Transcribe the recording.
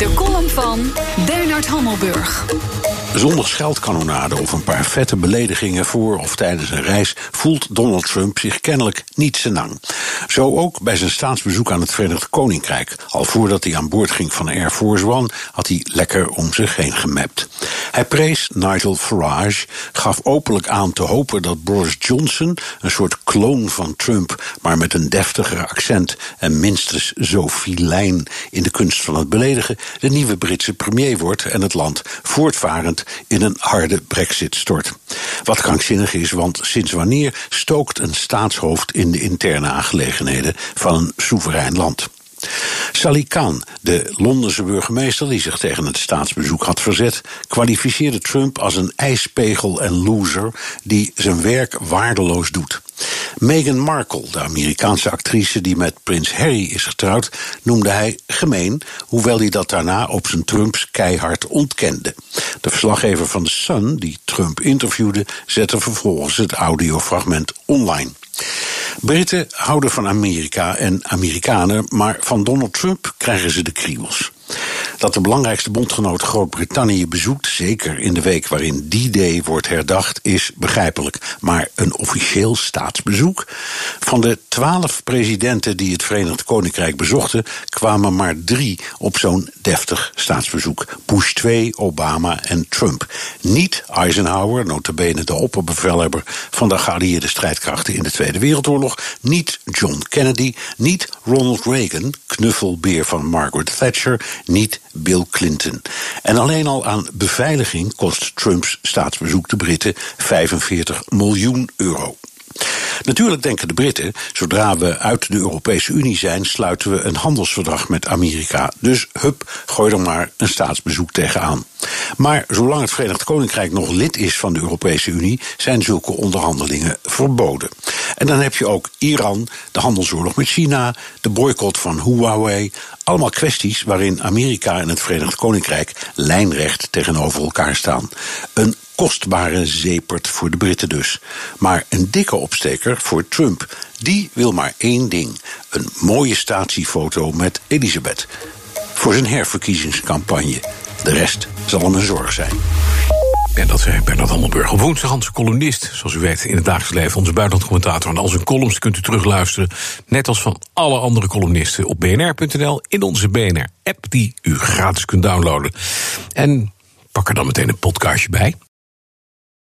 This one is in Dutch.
De column van Bernard Hammelburg. Zonder scheldkanonade of een paar vette beledigingen voor of tijdens een reis voelt Donald Trump zich kennelijk niet senang. Zo ook bij zijn staatsbezoek aan het Verenigd Koninkrijk. Al voordat hij aan boord ging van Air Force One had hij lekker om zich heen gemapt. Hij prees Nigel Farage, gaf openlijk aan te hopen dat Boris Johnson, een soort kloon van Trump, maar met een deftiger accent en minstens zo filijn in de kunst van het beledigen, de nieuwe Britse premier wordt en het land voortvarend in een harde brexit stort. Wat krankzinnig is, want sinds wanneer stookt een staatshoofd in de interne aangelegenheden van een soeverein land? Sally Khan, de Londense burgemeester die zich tegen het staatsbezoek had verzet, kwalificeerde Trump als een ijspegel en loser die zijn werk waardeloos doet. Meghan Markle, de Amerikaanse actrice die met prins Harry is getrouwd, noemde hij gemeen, hoewel hij dat daarna op zijn Trumps keihard ontkende. De verslaggever van The Sun, die Trump interviewde, zette vervolgens het audiofragment online. Britten houden van Amerika en Amerikanen, maar van Donald Trump krijgen ze de kriebels. Dat de belangrijkste bondgenoot Groot-Brittannië bezoekt, zeker in de week waarin die day wordt herdacht, is begrijpelijk. Maar een officieel staatsbezoek? Van de twaalf presidenten die het Verenigd Koninkrijk bezochten, kwamen maar drie op zo'n deftig staatsbezoek. Bush 2, Obama en Trump. Niet Eisenhower, notabene de opperbevelhebber van de geallieerde strijdkrachten in de Tweede Wereldoorlog. Niet John Kennedy, niet Ronald Reagan, knuffelbeer van Margaret Thatcher, niet Bill Clinton. En alleen al aan beveiliging kost Trumps staatsbezoek de Britten 45 miljoen euro. Natuurlijk denken de Britten, zodra we uit de Europese Unie zijn, sluiten we een handelsverdrag met Amerika. Dus hup, gooi er maar een staatsbezoek tegenaan. Maar zolang het Verenigd Koninkrijk nog lid is van de Europese Unie, zijn zulke onderhandelingen verboden. En dan heb je ook Iran, de handelsoorlog met China, de boycott van Huawei. Allemaal kwesties waarin Amerika en het Verenigd Koninkrijk lijnrecht tegenover elkaar staan. Een kostbare zeepert voor de Britten dus. Maar een dikke opsteker voor Trump. Die wil maar één ding: een mooie statiefoto met Elisabeth. Voor zijn herverkiezingscampagne. De rest zal hem een zorg zijn. En dat zei Bernard Hammelburg. Woensdag onze columnist, zoals u weet, in het dagelijks leven, onze buitenlandcommentator. En al zijn columns kunt u terugluisteren, net als van alle andere columnisten, op bnr.nl in onze BNR-app, die u gratis kunt downloaden. En pak er dan meteen een podcastje bij.